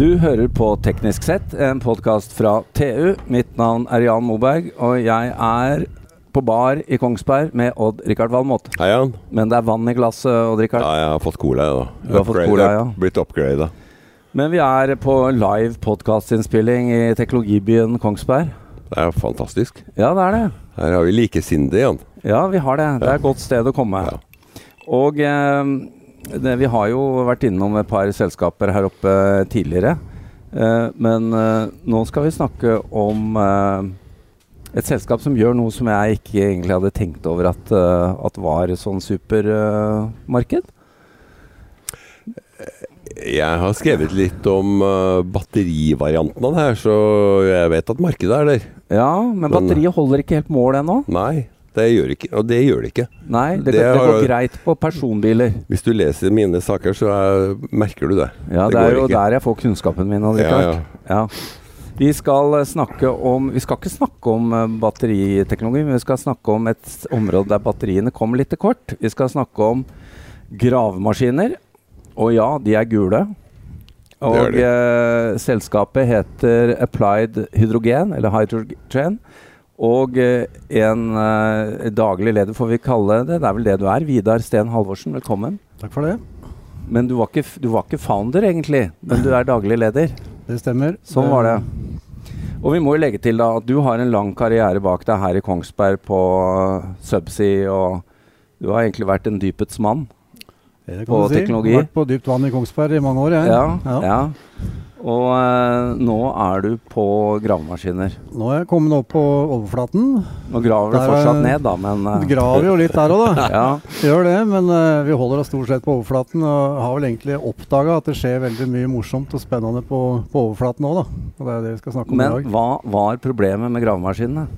Du hører på Teknisk sett, en podkast fra TU. Mitt navn er Jan Moberg, og jeg er på bar i Kongsberg med Odd-Rikard Valmot. Hei, Jan. Men det er vann i glasset, Odd-Rikard. Ja, jeg har fått cola, jeg, da. Du har fått cola, ja. Blitt upgrada. Men vi er på live podkastinnspilling i teknologibyen Kongsberg. Det er fantastisk. Ja, det er det. Her har vi likesinnede, Jan. Ja, vi har det. Det er et godt sted å komme. Ja. Og eh, det, vi har jo vært innom et par selskaper her oppe tidligere. Eh, men eh, nå skal vi snakke om eh, et selskap som gjør noe som jeg ikke egentlig hadde tenkt over at, eh, at var sånn supermarked. Jeg har skrevet litt om uh, batterivarianten av det her, så jeg vet at markedet er der. ja, men Men- batteriet holder ikke helt mål ennå. Nei, det gjør ikke, og det gjør det ikke. Nei, det, Det det, har- går greit på personbiler. Hvis du leser mine saker, så er, merker du det. Ja, det, Det er jo ikke. der jeg får kunnskapen min. Ja, Rikard. Ja. Vi skal snakke om Vi skal ikke snakke om eh, batteriteknologi, men vi skal snakke om et område der batteriene kommer litt til kort. Vi skal snakke om gravemaskiner. Og ja, de er gule. Og Det er eh, selskapet heter Applied Hydrogen, eller Hydrogen. Og eh, en eh, daglig leder, får vi kalle det. Det er vel det du er. Vidar Sten Halvorsen, velkommen. Takk for det. Men du var, ikke, du var ikke founder, egentlig. Men du er daglig leder. Det stemmer. Sånn var det. Og vi må jo legge til da at du har en lang karriere bak deg her i Kongsberg på Subsea, og du har egentlig vært en dypets mann. På teknologi. si. teknologi. Vært på dypt vann i Kongsberg i mange år, jeg. Ja, ja. Og eh, nå er du på gravemaskiner. Nå er jeg kommet opp på overflaten. Nå graver du fortsatt ned, da, men eh, graver jo litt der òg, da. ja. Gjør det, men eh, vi holder oss stort sett på overflaten. Og har vel egentlig oppdaga at det skjer veldig mye morsomt og spennende på, på overflaten òg, da. Og det er det vi skal snakke om i dag. Men hva var problemet med gravemaskinene?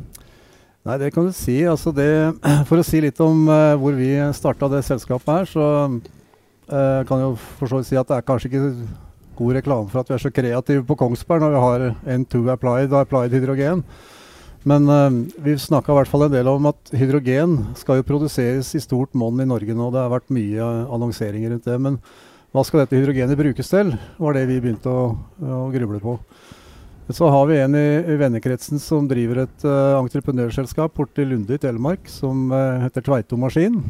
Nei, det kan du si. Altså det, for å si litt om eh, hvor vi starta det selskapet her, så eh, kan jeg jo for så vidt si at det er kanskje ikke god reklame for at vi er så kreative på Kongsberg når vi har N2 Applied og Applied Hydrogen. Men uh, vi snakka i hvert fall en del om at hydrogen skal jo produseres i stort monn i Norge nå. Det har vært mye annonseringer rundt det. Men hva skal dette hydrogenet brukes til? var det vi begynte å, å gruble på. Så har vi en i, i vennekretsen som driver et uh, entreprenørselskap borti Lunde i Telemark som uh, heter Tveito Maskin.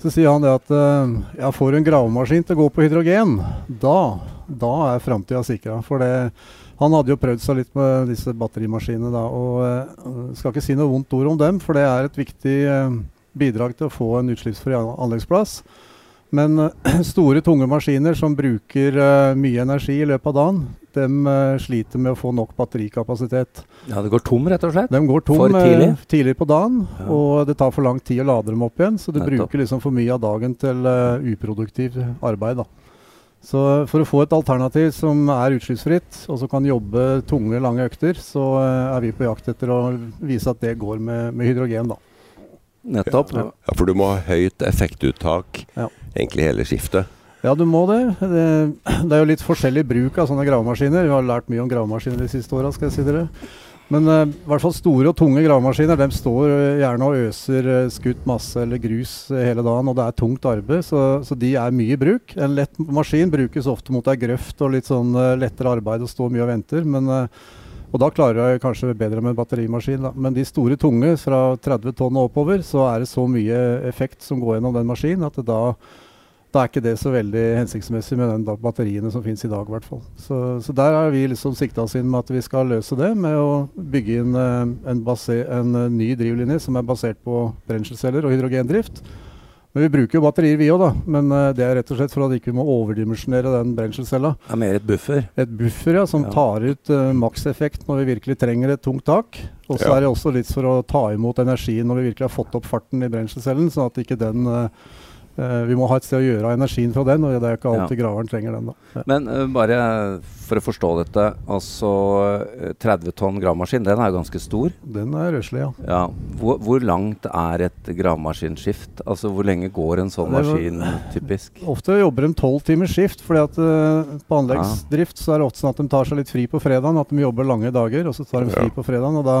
Så sier han det at uh, ja, får du en gravemaskin til å gå på hydrogen, da, da er framtida sikra. For det, han hadde jo prøvd seg litt med disse batterimaskinene da, og uh, skal ikke si noe vondt ord om dem, for det er et viktig eh, bidrag til å få en utslippsfri anleggsplass. Men eh, store, tunge maskiner som bruker eh, mye energi i løpet av dagen, de sliter med å få nok batterikapasitet. Ja, det går tom, rett og slett? De går tom For eh, tidlig? tidlig på dagen, Ja. og det tar for lang tid å lade dem opp igjen. Så du Nettopp. bruker liksom for mye av dagen til uh, uproduktiv arbeid. da. Så for å få et alternativ som er utslippsfritt, og som kan jobbe tunge, lange økter, så uh, er vi på jakt etter å vise at det går med, med hydrogen. da. Nettopp. Ja. Ja, For du må ha høyt effektuttak Ja. egentlig hele skiftet. Ja, du må det. det. Er jo litt forskjellig bruk av sånne gravemaskiner. Vi har lært mye om gravemaskiner de siste åra, skal jeg si dere. Men eh, i hvert fall store og tunge gravemaskiner de står uh, gjerne og øser uh, skutt masse eller grus hele dagen, og det er tungt arbeid, så, så de er mye i bruk. En lett maskin brukes ofte mot ei grøft og litt sånn lettere arbeid og står mye og venter. men og da klarer jeg kanskje bedre med batterimaskin. Da. Men de store tunge, fra 30 tonn og oppover, så er det så mye effekt som går gjennom den maskinen at det da, da er ikke det så veldig hensiktsmessig med den batteriene som finnes i dag. i hvert fall. Så, så der har vi liksom sikta oss inn med at vi skal løse det med å bygge inn eh, en, base, en eh, ny drivlinje som er basert på brenselceller og hydrogendrift. Men vi bruker jo batterier vi òg, da. Men eh, det er rett og slett for at vi ikke må overdimensjonere den brenselcella. Det er mer et buffer. et buffer ja, som Ja. tar ut uh, makseffekt når vi virkelig trenger et tungt tak. Og så Ja. er det også litt for å ta imot energien når vi virkelig har fått opp farten i brenselcellen, sånn at ikke den eh, eh, Vi må ha et sted å gjøre av energien fra den, og det er ikke alltid graveren trenger den. da. Ja. Men uh, bare for å forstå dette. Altså eh, 30 tonn gravemaskin, den er jo ganske stor. Den er røslig, ja. Ja. Hvor, hvor langt er et gravemaskinskift? Altså hvor lenge går en sånn maskin typisk? Ofte jobber de tolv timers skift, fordi at uh, på anleggsdrift så er det ofte sånn at de tar seg litt fri på fredagen. At de jobber lange dager, og så tar de fri Ja. på fredagen. Og da,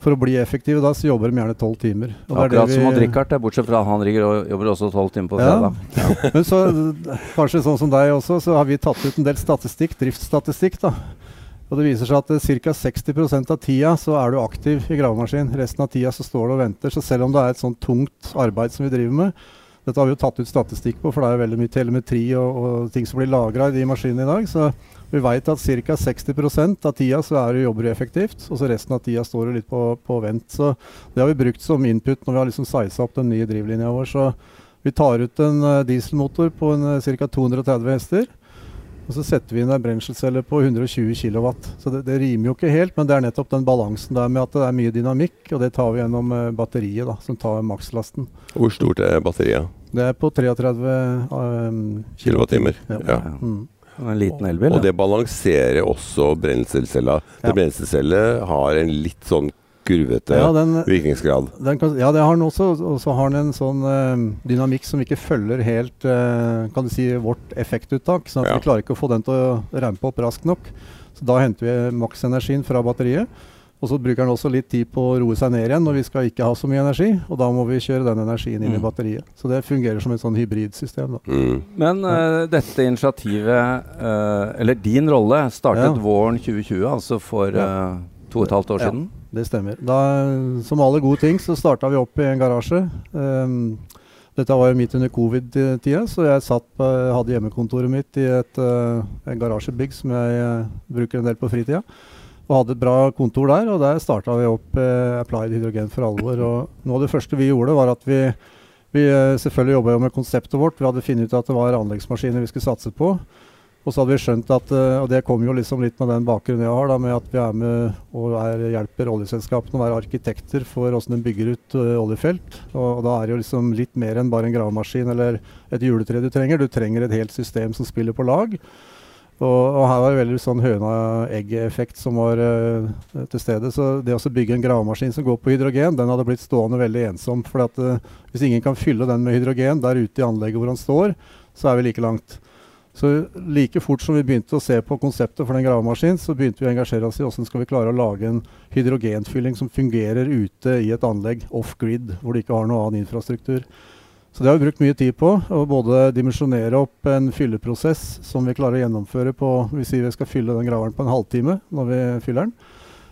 for å bli effektive da, så jobber de gjerne tolv timer. Og det er det Akkurat som vi- Odd Rikard, bortsett fra han rigger og jobber også 12 timer på Ja. Ja. Men så, kanskje sånn som deg også, så har vi tatt ut en del statistikk, driftsstatistikk. da. Og det viser seg at ca. 60% av tida så er du aktiv i gravemaskin. Resten av tida så står du og venter. Så selv om det er et sånn tungt arbeid som vi driver med, dette har vi jo tatt ut statistikk på, for det er jo veldig mye telemetri og, og ting som blir lagra i de maskinene i dag. Så vi veit at ca. 60% av tida så er du jobber du effektivt, og så resten av tida står du litt på, på vent. Så det har vi brukt som input når vi har liksom siza opp den nye drivlinja vår. Så vi tar ut en eh, dieselmotor på uh, ca. 230 hester. Og så setter vi inn en brenselcelle på 120 kW. Så det, det rimer jo ikke helt, men det er nettopp den balansen der med at det er mye dynamikk, og det tar vi gjennom eh, batteriet, da, som tar makslasten. Hvor stort er batteriet? Det er på 33 um, Kilowattimer. Ja. Ja. Mm. En liten elbil. Og det balanserer også brenselcella. Ja. Brenselcelle har en litt sånn kurvete Ja, den, virkningsgrad. den kan, ja, det har den også. Og så har den en sånn uh, dynamikk som ikke følger helt uh, kan du si, vårt effektuttak. sånn at Ja. vi klarer ikke å få den til å rampe opp raskt nok. Så da henter vi maksenergien fra batteriet. Og så bruker den også litt tid på å roe seg ned igjen når vi skal ikke ha så mye energi. Og da må vi kjøre den energien inn i Mm. batteriet. Så det fungerer som et sånn hybridsystem. da. Mm. Men uh, dette initiativet, eller din rolle, startet Ja. våren 2020, altså for to og et halvt år siden? Ja. Det stemmer. Da, som alle gode ting så starta vi opp i en garasje. Um, dette var jo midt under covid-tida, så jeg satt på, hadde hjemmekontoret mitt i et, uh, en garasjebygg som jeg uh, bruker en del på fritida. Og hadde et bra kontor der, og der starta vi opp uh, Applied Hydrogen for alvor. Og noe av det første vi gjorde, var at vi, vi selvfølgelig jobba med konseptet vårt. Vi hadde funnet ut at det var anleggsmaskiner vi skulle satse på. Og så hadde vi skjønt at, eh, og det kommer jo liksom litt med den bakgrunnen jeg har, da, med at vi er med og er, hjelper oljeselskapene å være arkitekter for hvordan de bygger ut uh, oljefelt. Og, og da er det jo liksom litt mer enn bare en gravemaskin eller et juletre du trenger. Du trenger et helt system som spiller på lag. Og, og her var det veldig sånn høna-egg-effekt som var uh, til stede. Så det å bygge en gravemaskin som går på hydrogen, den hadde blitt stående veldig ensom. For eh, hvis ingen kan fylle den med hydrogen der ute i anlegget hvor han står, så er vi like langt. Så like fort som vi begynte å se på konseptet for den gravemaskinen, så begynte vi å engasjere oss i hvordan skal vi klare å lage en hydrogenfylling som fungerer ute i et anlegg off-grid, hvor de ikke har noe annen infrastruktur. Så det har vi brukt mye tid på. Å både dimensjonere opp en fylleprosess som vi klarer å gjennomføre på Vi sier vi skal fylle den graveren på en halvtime når vi fyller den.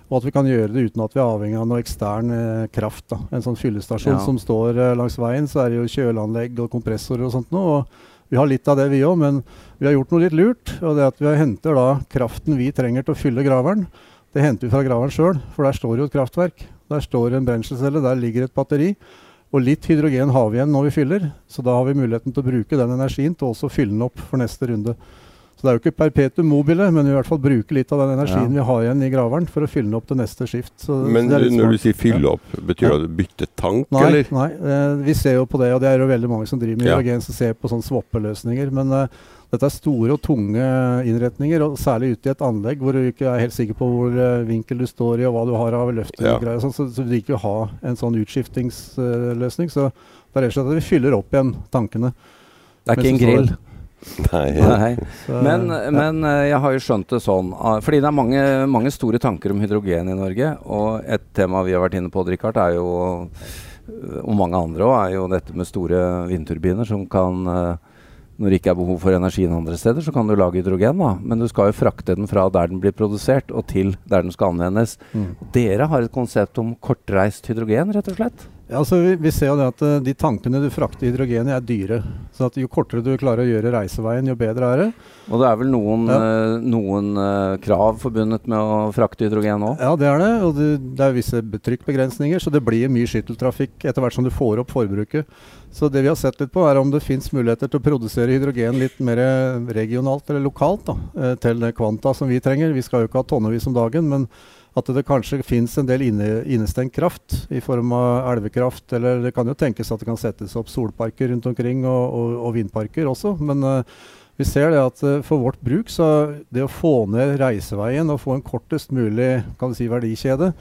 Og at vi kan gjøre det uten at vi er avhengig av noe ekstern eh, kraft. Da. En sånn fyllestasjon Ja. som står eh, langs veien, så er det jo kjøleanlegg og kompressorer og sånt noe. Og vi har litt av det vi òg, men vi har gjort noe litt lurt. Og det at vi henter da kraften vi trenger til å fylle graveren, det henter vi fra graveren sjøl. For der står jo et kraftverk. Der står en brenselcelle, der ligger et batteri. Og litt hydrogen har vi igjen når vi fyller, så da har vi muligheten til å bruke den energien til også å fylle den opp for neste runde. Så det er jo ikke perpetuum mobile, men i hvert fall bruker litt av den energien vi har igjen i graveren for å fylle den opp til neste skift. Så, Men så det er litt når smart. du sier fylle opp, betyr det at bytte tank, Nei, eller? nei eh, vi ser jo på det, og det er jo veldig mange som driver med Ja. hydrogen som ser på sånne swappeløsninger. Men eh, dette er store og tunge innretninger, og særlig ute i et anlegg hvor du ikke er helt sikker på hvor eh, vinkel du står i og hva du har av løft. Ja. og greier, sånn, så, så du liker å ha en sånn utskiftingsløsning. så det er rett og slett at vi fyller opp igjen tankene. Det er ikke en grill. Nei. Nei. Men, men eh, jeg har jo skjønt det sånn ah, Fordi det er mange, mange store tanker om hydrogen i Norge. Og et tema vi har vært inne på, Richard, er jo og mange andre òg, er jo dette med store vindturbiner som kan eh, Når det ikke er behov for energien andre steder, så kan du lage hydrogen, da. Men du skal jo frakte den fra der den blir produsert, og til der den skal anvendes. Mm. Dere har et konsept om kortreist hydrogen, rett og slett? Ja, altså vi, vi ser jo det at eh, de tankene du frakter hydrogen er dyre. Så jo kortere du klarer å gjøre reiseveien, jo bedre er det. Og det er vel noen, Ja. eh, noen eh, krav forbundet med å frakte hydrogen òg? Ja, det er det. Og det, det er visse trykkbegrensninger, så det blir mye skytteltrafikk etter hvert som du får opp forbruket. Så det vi har sett litt på, er om det fins muligheter til å produsere hydrogen litt mer regionalt eller lokalt da, til det kvanta som vi trenger. Vi skal jo ikke ha tonnevis om dagen, men at det kanskje finnes en del inne, innestengt kraft i form av elvekraft. Eller det kan jo tenkes at det kan settes opp solparker rundt omkring, og, og, og vindparker også. Men uh, vi ser det at uh, for vårt bruk, så det å få ned reiseveien og få en kortest mulig si, verdikjede,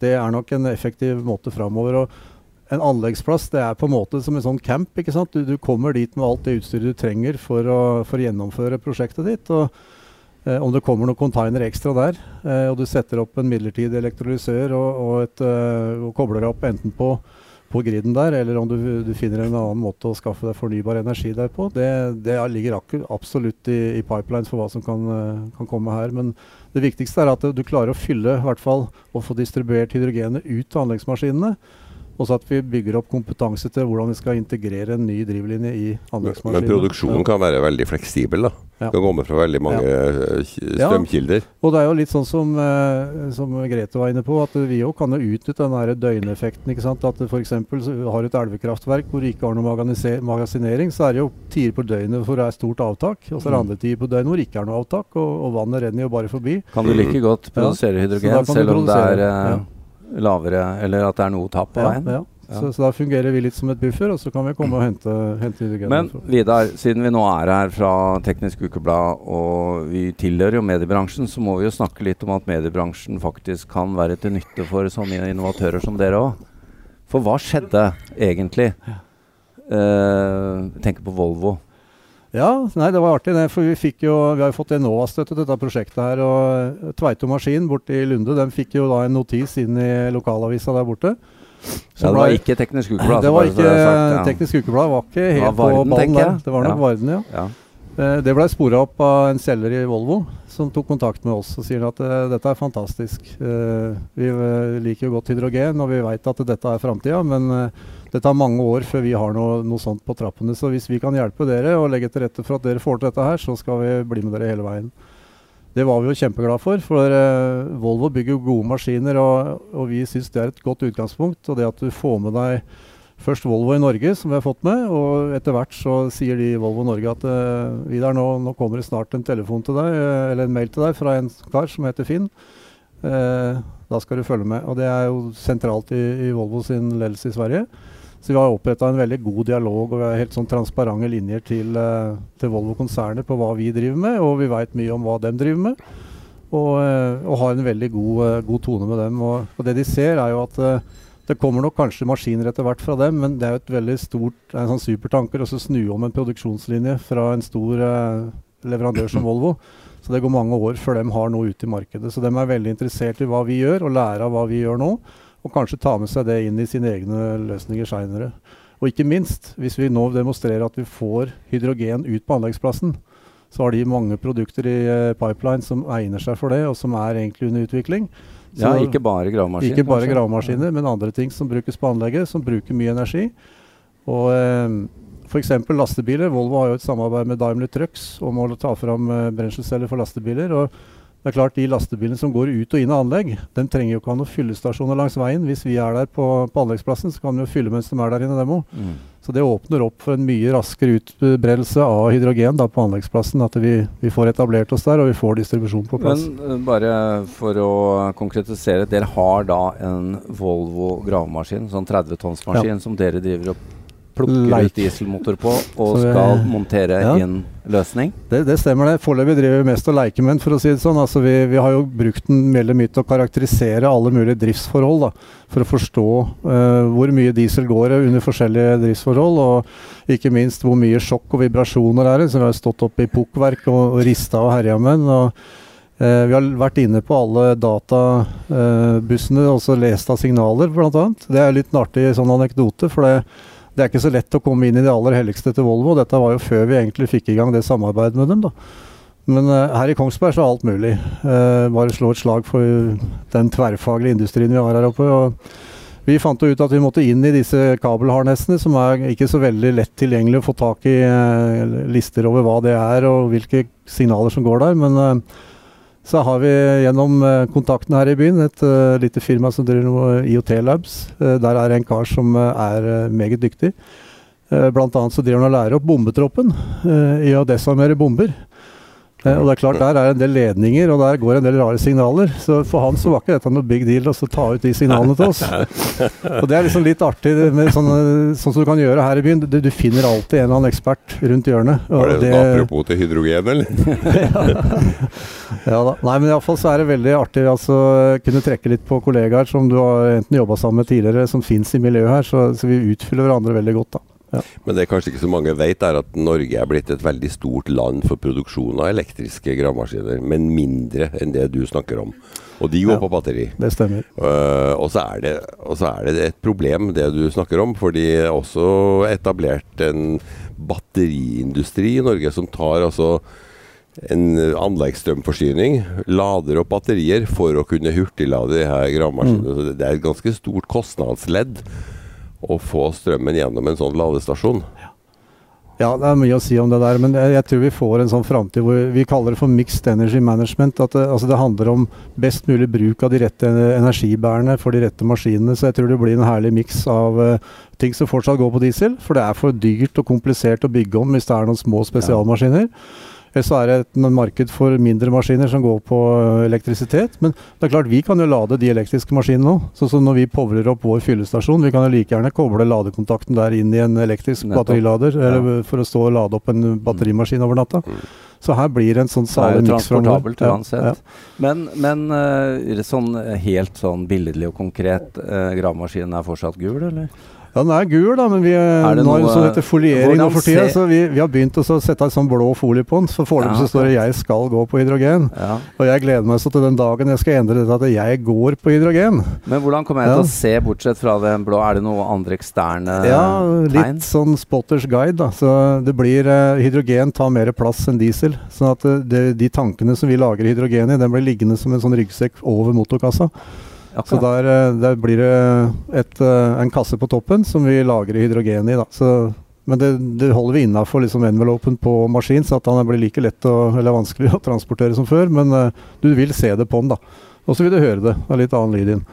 det er nok en effektiv måte framover. Og en anleggsplass det er på en måte som en sånn camp. ikke sant? Du, du kommer dit med alt det utstyret du trenger for å, for å gjennomføre prosjektet ditt. og eh, Om det kommer noen container ekstra der, eh, og du setter opp en midlertidig elektrolysør og, og, et, eh, og kobler opp enten på, på griden der, eller om du, du, finner en annen måte å skaffe deg fornybar energi der på, det, det ligger absolutt i, i pipelines for hva som kan, kan, komme her. Men det viktigste er at du klarer å fylle, i hvert fall, og få distribuert hydrogenet ut til anleggsmaskinene. Og så at vi bygger opp kompetanse til hvordan vi skal integrere en ny drivlinje i anleggsmaskinen. Men produksjonen kan være veldig fleksibel, da? Ja. Kan komme fra veldig mange ja. Eh, strømkilder? Ja. Og det er jo litt sånn som, eh, som Grete var inne på, at vi òg kan jo utnytte den der døgneffekten. ikke sant? At f.eks. har et elvekraftverk hvor du ikke har noe magasinering, så er det jo tider på døgnet hvor det er stort avtak. Og så er det mm. andre tider på døgnet hvor det ikke er noe avtak, og, og vannet renner jo bare forbi. Kan du like godt produsere hydrogen selv om det er uh, lavere, eller at det er noe tap på veien. Ja. Så, så, da fungerer vi litt som et buffer, og så kan vi komme og hente, hente Men Vidar, siden vi nå er her fra Teknisk Ukeblad, og vi tilhører jo mediebransjen, så må vi jo snakke litt om at mediebransjen faktisk kan være til nytte for sånne innovatører som dere òg. For hva skjedde egentlig? Jeg Uh, tenker på Volvo. Ja, nei, det var artig. Det, for vi, fikk jo, vi har jo fått Enova-støtte til dette prosjektet. her, og Tveito Maskin borte i Lunde den fikk jo da en notis inn i lokalavisa der borte. Så ja, det var ikke Teknisk Ukeblad? Det var ikke sagt, ja. Teknisk Ukeblad var ikke helt var Varden, på ballen der. Det var nok ja. Varden, ja. ja. Eh, det blei spora opp av en selger i Volvo som tok kontakt med oss og sier at uh, dette er fantastisk. Vi liker jo godt hydrogen og vi veit at dette er framtida, men det tar mange år før vi har noe, noe, sånt på trappene. Så hvis vi kan hjelpe dere og legge til rette for at dere får til dette her, så skal vi bli med dere hele veien. Det var vi jo kjempeglade for, for uh, Volvo bygger gode maskiner, og, og vi syns det er et godt utgangspunkt. Og det at du får med deg først Volvo i Norge, som vi har fått med, og etter hvert så sier de Volvo Norge at uh, Vidar, nå, nå, kommer det snart en telefon til deg, uh, eller en mail til deg fra en kar som heter Finn. Da skal du følge med. Og det er jo sentralt i, i Volvo sin ledelse i Sverige. Så vi har oppretta en veldig god dialog og vi har helt sånn transparente linjer til, uh, til Volvo-konsernet på hva vi driver med, og vi veit mye om hva de driver med. Og, uh, og har en veldig god, uh, god, tone med dem. Og, og, det de ser, er jo at det kommer nok kanskje maskiner etter hvert fra dem, men det er jo et veldig stort en sånn supertanker å snu om en produksjonslinje fra en stor leverandør som Volvo. Så det går mange år før de har noe ute i markedet. Så de er veldig interessert i hva vi gjør, og lære av hva vi gjør nå og kanskje ta med seg det inn i sine egne løsninger seinere. Og ikke minst, hvis vi nå demonstrerer at vi får hydrogen ut på anleggsplassen, så har de mange produkter i uh, pipeline som egner seg for det, og som er egentlig under utvikling. Så ja, ikke bare gravemaskiner. Ikke bare gravemaskiner, men andre ting som brukes på anlegget, som bruker mye energi. Og eh, F.eks. lastebiler. Volvo har jo et samarbeid med Daimler Trucks om å ta fram eh, brenselceller for lastebiler. og det er klart De lastebilene som går ut og inn av anlegg, de trenger jo ikke ha noen fyllestasjoner langs veien. Hvis vi er der på, på anleggsplassen, så kan vi jo fylle mens de er der inne, dem òg. Mm. Så det åpner opp for en mye raskere utbredelse av hydrogen da, på anleggsplassen. At vi, vi, får etablert oss der, og vi får distribusjon på plass. Men uh, bare for å konkretisere. Dere har da en Volvo gravemaskin, sånn 30 tonnsmaskin, ja. som dere driver opp plukker Leik. ut dieselmotor på og vi, skal montere ja. inn løsning? Det, det stemmer det. Foreløpig driver vi mest og leker med den, for å si det sånn. Altså, vi, vi, har jo brukt den veldig mye til å karakterisere alle mulige driftsforhold. Da, for å forstå uh, hvor mye diesel går under forskjellige driftsforhold. Og ikke minst hvor mye sjokk og vibrasjoner er det. Så vi har stått oppe i pukkverk og, og rista og herja med den. og uh, vi har vært inne på alle databussene også og lest av signaler, bl.a. Det er litt en artig sånn anekdote. for det det er ikke så lett å komme inn i det aller helligste til Volvo. Dette var jo før vi egentlig fikk i gang det samarbeidet med dem. da. Men uh, her i Kongsberg så er alt mulig. Uh, bare slå et slag for den tverrfaglige industrien vi har her oppe. og vi fant ut at vi måtte inn i disse kabelharnessene, som er ikke så veldig lett tilgjengelig å få tak i uh, lister over hva det er og hvilke signaler som går der. Men så har vi gjennom kontaktene kontakten her i byen et uh, lite firma som driver noe IOT Labs. Uh, der er en kar som er meget dyktig. Blant annet så driver han og lærer opp bombetroppen i å desarmere bomber. Eh, og det er klart Der er en del ledninger, og der går en del rare signaler. Så for han så var ikke dette noe big deal å ta ut de signalene til oss. Og Det er liksom litt artig, med sånne, sånn som du kan gjøre her i byen. Du, du finner alltid en eller annen ekspert rundt hjørnet. Var det, det apropos til hydrogen, eller? ja. ja da. Nei, men iallfall så er det veldig artig altså kunne trekke litt på kollegaer som du har enten jobba sammen med tidligere, som fins i miljøet her. Så, så vi utfyller hverandre veldig godt. da. Ja. Men det kanskje ikke så mange vet, er at Norge er blitt et veldig stort land for produksjon av elektriske gravemaskiner, men mindre enn det du snakker om. Og de går Ja. på batteri. Det stemmer. Uh, og, så er det, og så er det et problem, det du snakker om. For de er også etablert en batteriindustri i Norge som tar altså en anleggsstrømforsyning, lader opp batterier for å kunne hurtiglade de her gravemaskinene. Så det- det er et ganske stort kostnadsledd å få strømmen gjennom en sånn ladestasjon. Ja, det er mye å si om det der, men jeg, tror vi får en sånn framtid hvor vi kaller det for mixed energy management. At det, altså det handler om best mulig bruk av de rette energibærene for de rette maskinene. Så jeg tror det blir en herlig miks av uh, ting som fortsatt går på diesel, for det er for dyrt og komplisert å bygge om hvis det er noen små spesialmaskiner. Eller så er det et marked for mindre maskiner som går på eh, elektrisitet. Men det er klart, vi kan jo lade de elektriske maskinene òg. Sånn som når vi povler opp vår fyllestasjon. Vi kan jo like gjerne koble ladekontakten der inn i en elektrisk Nettopp. batterilader. Ja. For å stå og lade opp en batterimaskin over natta. Mm. Så her blir det en sånn Det er jo transportabelt uansett. ja. Men, men uh, sånn eh, helt sånn billedlig og konkret, uh, gravemaskinen er fortsatt gul, eller? Ja, den er gul, da, men vi Er det noe- sånn heter foliering nå for tida. Så vi, vi har begynt å sette en sånn blå folie på den. Så foreløpig Ja, så står det 'jeg skal gå på hydrogen'. Ja. Og jeg gleder meg så til den dagen jeg skal endre dette til 'jeg går på hydrogen'. Men hvordan kommer jeg Ja. til å se, bortsett fra den blå, er det noe andre eksterne Ja, tegn? litt sånn spotters guide, da. Så det blir uh, Hydrogen tar mer plass enn diesel. Sånn at eh, det, de tankene som vi lager hydrogen i, den blir liggende som en sånn ryggsekk over motorkassa. Så der, eh, der blir det et, eh, en kasse på toppen som vi lagrer hydrogen i. Da. Så, men det, det holder vi innafor liksom envelopen på maskin, så at han blir like lett å, eller vanskelig å transportere som før. Men uh, du vil se det på den, da. Og så vil du høre det. Det er litt annen lyd inn.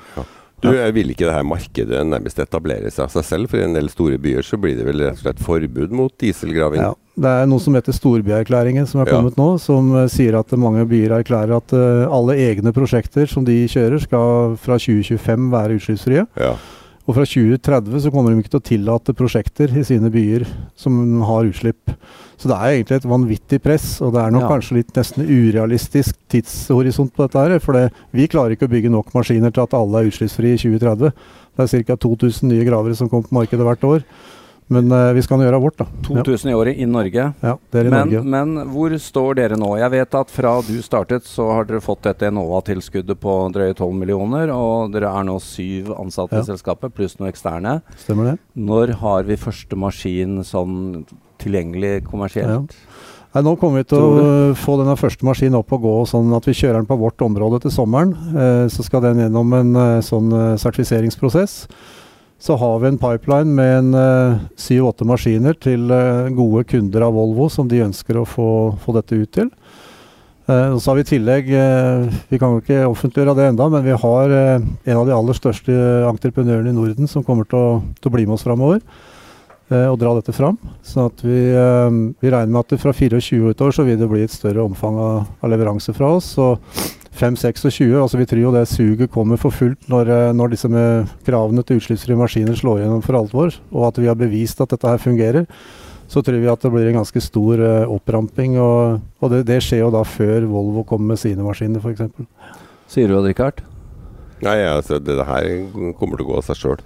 Du, jeg Vil ikke det her markedet nærmest etablere seg av seg selv? For i en del store byer så blir det vel rett og slett forbud mot dieselgraving? Ja. Det er noe som heter Storbyerklæringen som er Ja. kommet nå, som eh, sier at mange byer erklærer at eh, alle egne prosjekter som de kjører, skal fra 2025 være utslippsfrie. Ja. Og fra 2030 så kommer de ikke til å tillate prosjekter i sine byer som har utslipp. Så det er egentlig et vanvittig press, og det er nok Ja. kanskje litt nesten urealistisk tidshorisont på dette her. For det, vi klarer ikke å bygge nok maskiner til at alle er utslippsfrie i 2030. Det er ca. 2000 nye gravere som kommer på markedet hvert år. Men uh, vi skal nå gjøre vårt, da. 2000 i året i Norge. Ja, det er i Men, Norge. men hvor står dere nå? Jeg vet at fra du startet, så har dere fått dette Enova-tilskuddet på drøye 12 millioner, og dere er nå syv ansatte Ja. i selskapet, pluss noen eksterne. Stemmer det? Når har vi første maskin sånn tilgjengelig kommersielt? Nei, nå kommer vi til å få denne første maskinen opp og gå sånn at vi kjører den på vårt område til sommeren. Eh, så skal den gjennom en eh, sånn eh, sertifiseringsprosess. Så har vi en pipeline med en syv-åtte maskiner til uh, gode kunder av Volvo som de ønsker å få, få dette ut til. Uh, og så har vi i tillegg, eh, vi kan jo ikke offentliggjøre det enda, men vi har eh, en av de aller største entreprenørene i Norden som kommer til å, til å bli med oss framover eh, og dra dette fram. Sånn at vi, eh, vi regner med at fra 24 et år så vil det bli et større omfang av, av leveranse fra oss. Og 5-26, altså vi tror jo det suget kommer for fullt når, eh, når disse med kravene til utslippsfrie maskiner slår gjennom for alvor, og at vi har bevist at dette her fungerer. Så tror vi at det blir en ganske stor eh, oppramping, og, og det, det skjer jo da før Volvo kommer med sine maskiner f.eks. Sier du det, Richard? Nei, altså, det her kommer til å gå av seg sjøl.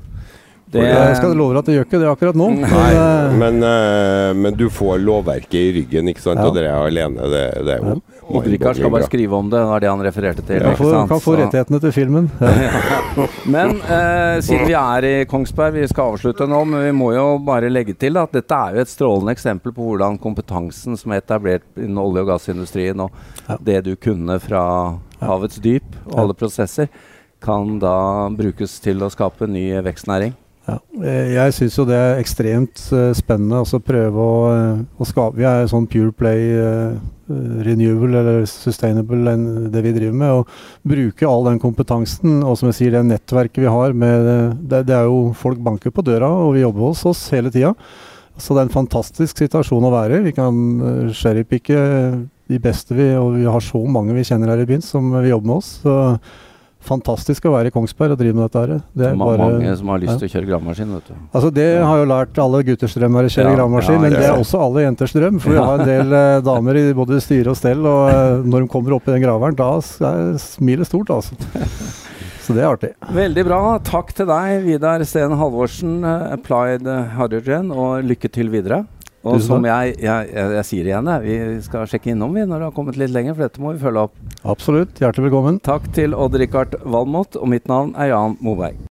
Det, Jeg skal love deg at det gjør ikke det akkurat nå. Nei, men, eh, Men, eh, men du får lovverket i ryggen, ikke sant? Ja. Og dere er alene. Det, det er jo og Rikard skal bare skrive om det, det var det han refererte til. kan ikke sant? kan få rettighetene til filmen. Ja. Men eh, siden vi er i Kongsberg, vi skal avslutte nå, men vi må jo bare legge til at dette er jo et strålende eksempel på hvordan kompetansen som er etablert innen olje- og gassindustrien, og Ja. det du kunne fra havets dyp og alle prosesser, kan da brukes til å skape ny vekstnæring. Ja. eh, Jeg syns jo det er ekstremt eh, spennende altså prøve å, eh, å skape Vi er sånn pure play eh, renewable eller sustainable det vi driver med. Og bruke all den kompetansen og som jeg sier, det nettverket vi har med det, det er jo Folk banker på døra, og vi jobber hos oss hele tida. Så det er en fantastisk situasjon å være i. Vi kan uh, cherrypicke de beste vi Og vi har så mange vi kjenner her i byen som vil jobbe med oss. Så fantastisk å være i Kongsberg og drive med dette her. Det er bare Mange som har lyst ja. til å kjøre gravemaskin, vet du. Altså Det har jo lært alle gutters drøm er å kjøre Ja, gravemaskin, ja, men det det er også alle jenters drøm. For vi har en del eh, damer i både styre og stell, og eh, når de kommer opp i den graveren, da er smilet stort, altså. Så det er artig. Veldig bra. Takk til deg, Vidar Steen Halvorsen, eh, Applied Hydrogen, og lykke til videre. Og som jeg, jeg, jeg, jeg sier igjen, vi skal sjekke innom vi når det har kommet litt lenger, for dette må vi følge opp. Absolutt. Hjertelig velkommen. Takk til Odd-Rikard Valmot, og mitt navn er Jan Moberg.